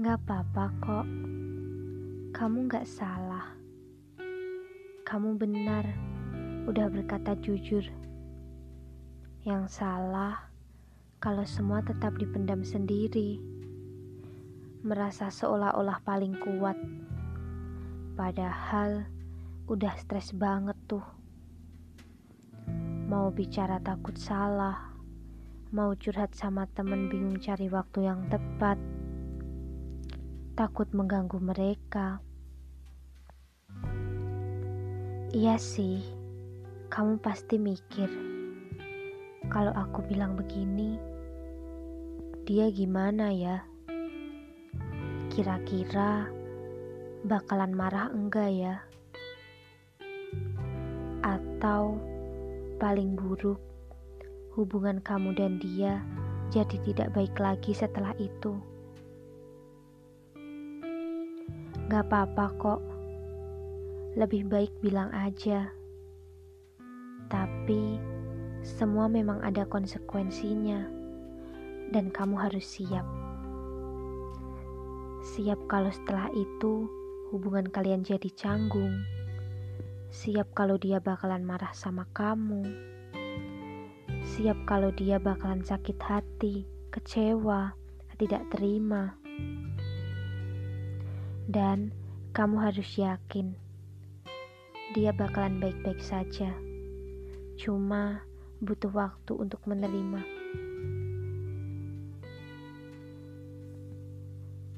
Gak apa-apa kok. Kamu gak salah. Kamu benar, udah berkata jujur. Yang salah, kalau semua tetap dipendam sendiri. Merasa seolah-olah paling kuat. Padahal, udah stres banget tuh. Mau bicara takut salah. Mau curhat sama temen bingung cari waktu yang tepat takut mengganggu mereka. Iya sih, kamu pasti mikir, kalau aku bilang begini, dia gimana ya? Kira-kira bakalan marah enggak ya? Atau paling buruk, hubungan kamu dan dia jadi tidak baik lagi setelah itu. Gak apa-apa kok. Lebih baik bilang aja. Tapi semua memang ada konsekuensinya. Dan kamu harus siap. Siap kalau setelah itu hubungan kalian jadi canggung. Siap kalau dia bakalan marah sama kamu. Siap kalau dia bakalan sakit hati, kecewa, tidak terima. Dan kamu harus yakin dia bakalan baik-baik saja. Cuma butuh waktu untuk menerima.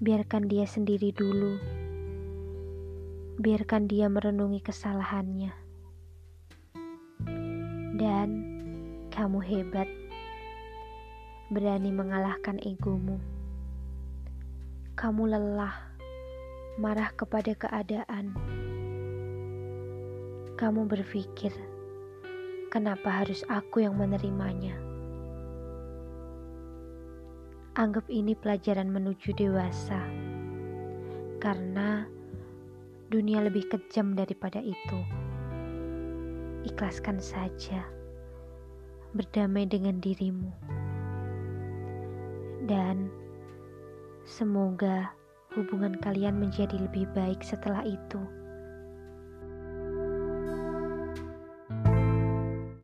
Biarkan dia sendiri dulu. Biarkan dia merenungi kesalahannya. Dan kamu hebat. Berani mengalahkan egomu. Kamu lelah marah kepada keadaan. Kamu berpikir, kenapa harus aku yang menerimanya? Anggap ini pelajaran menuju dewasa, karena dunia lebih kejam daripada itu. Ikhlaskan saja, berdamai dengan dirimu, dan semoga hubungan kalian menjadi lebih baik setelah itu.